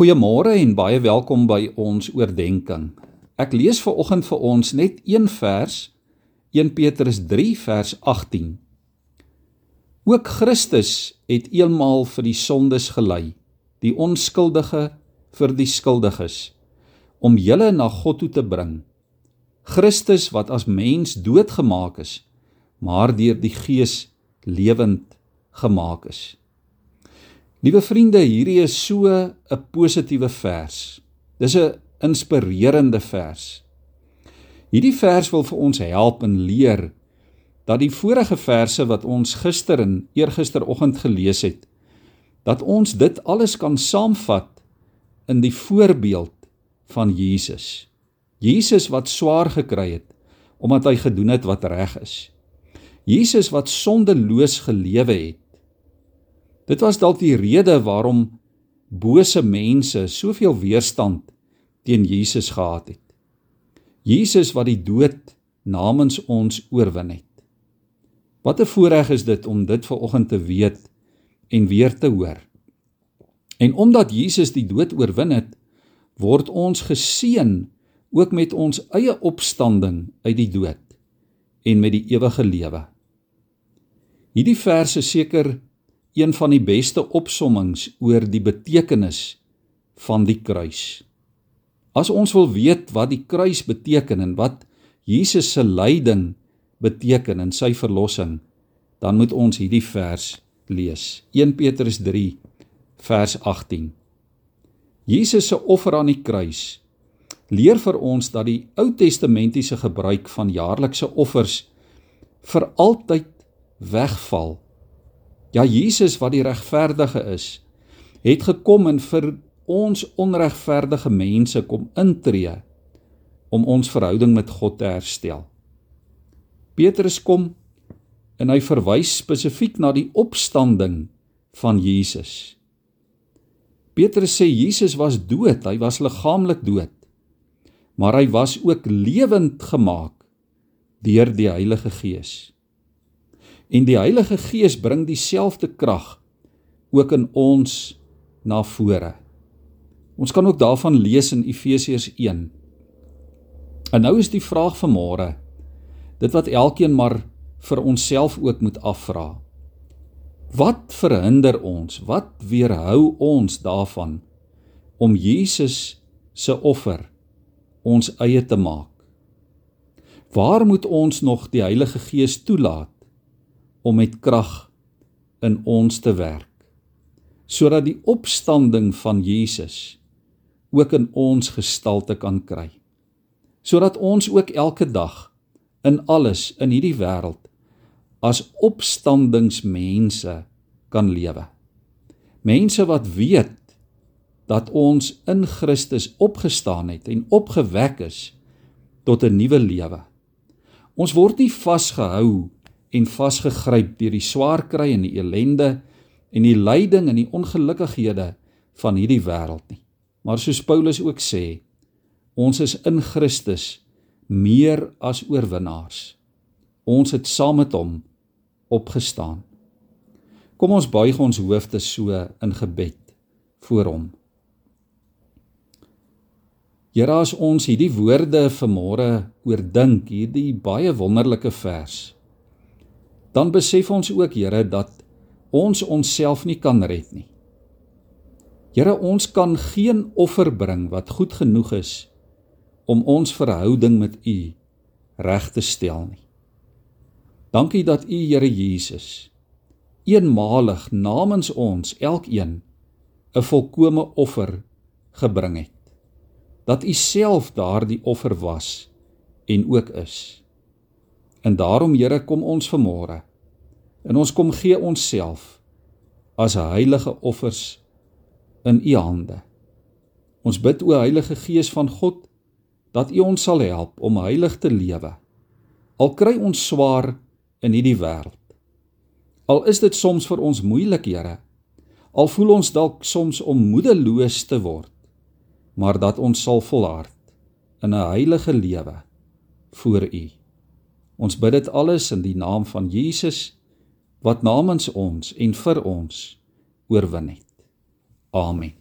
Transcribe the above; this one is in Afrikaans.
Goeiemôre en baie welkom by ons oordeenking. Ek lees ver oggend vir ons net een vers, 1 Petrus 3 vers 18. Ook Christus het eenmaal vir die sondes gelei, die onskuldige vir die skuldiges, om julle na God toe te bring. Christus wat as mens doodgemaak is, maar deur die Gees lewend gemaak is. Liewe vriende, hierdie is so 'n positiewe vers. Dis 'n inspirerende vers. Hierdie vers wil vir ons help en leer dat die vorige verse wat ons gister en eergisteroggend gelees het, dat ons dit alles kan saamvat in die voorbeeld van Jesus. Jesus wat swaar gekry het omdat hy gedoen het wat reg is. Jesus wat sondeloos gelewe het Dit was dalk die rede waarom bose mense soveel weerstand teen Jesus gehad het. Jesus wat die dood namens ons oorwin het. Wat 'n voorreg is dit om dit ver oggend te weet en weer te hoor. En omdat Jesus die dood oorwin het, word ons geseën ook met ons eie opstanding uit die dood en met die ewige lewe. Hierdie verse seker een van die beste opsommings oor die betekenis van die kruis. As ons wil weet wat die kruis beteken en wat Jesus se lyding beteken in sy verlossing, dan moet ons hierdie vers lees. 1 Petrus 3 vers 18. Jesus se offer aan die kruis leer vir ons dat die Ou Testamentiese gebruik van jaarlikse offers vir altyd wegval Ja Jesus wat die regverdige is, het gekom en vir ons onregverdige mense kom intree om ons verhouding met God te herstel. Petrus kom en hy verwys spesifiek na die opstanding van Jesus. Petrus sê Jesus was dood, hy was liggaamlik dood. Maar hy was ook lewend gemaak deur die Heilige Gees. En die Heilige Gees bring dieselfde krag ook in ons na vore. Ons kan ook daarvan lees in Efesiërs 1. En nou is die vraag van môre dit wat elkeen maar vir onsself ook moet afvra. Wat verhinder ons? Wat weerhou ons daarvan om Jesus se offer ons eie te maak? Waar moet ons nog die Heilige Gees toelaat om met krag in ons te werk sodat die opstanding van Jesus ook in ons gestalte kan kry sodat ons ook elke dag in alles in hierdie wêreld as opstandingsmense kan lewe. Mense wat weet dat ons in Christus opgestaan het en opgewek is tot 'n nuwe lewe. Ons word nie vasgehou en vasgegryp deur die swaar kry en die elende en die lyding en die ongelukkighede van hierdie wêreld nie. Maar soos Paulus ook sê, ons is in Christus meer as oorwinnaars. Ons het saam met hom opgestaan. Kom ons buig ons hoofde so in gebed voor hom. Here as ons hierdie woorde vanmôre oordink, hierdie baie wonderlike vers dan besef ons ook Here dat ons onsself nie kan red nie. Here, ons kan geen offer bring wat goed genoeg is om ons verhouding met U reg te stel nie. Dankie dat U, Here Jesus, eenmalig namens ons elkeen 'n volkomme offer gebring het. Dat U self daardie offer was en ook is. En daarom Here kom ons vanmôre. En ons kom gee onsself as heilige offers in u hande. Ons bid o Heilige Gees van God dat u ons sal help om heilig te lewe. Al kry ons swaar in hierdie wêreld. Al is dit soms vir ons moeilik, Here. Al voel ons dalk soms om moedeloos te word, maar dat ons sal volhard in 'n heilige lewe voor u. Ons bid dit alles in die naam van Jesus wat namens ons en vir ons oorwin het. Amen.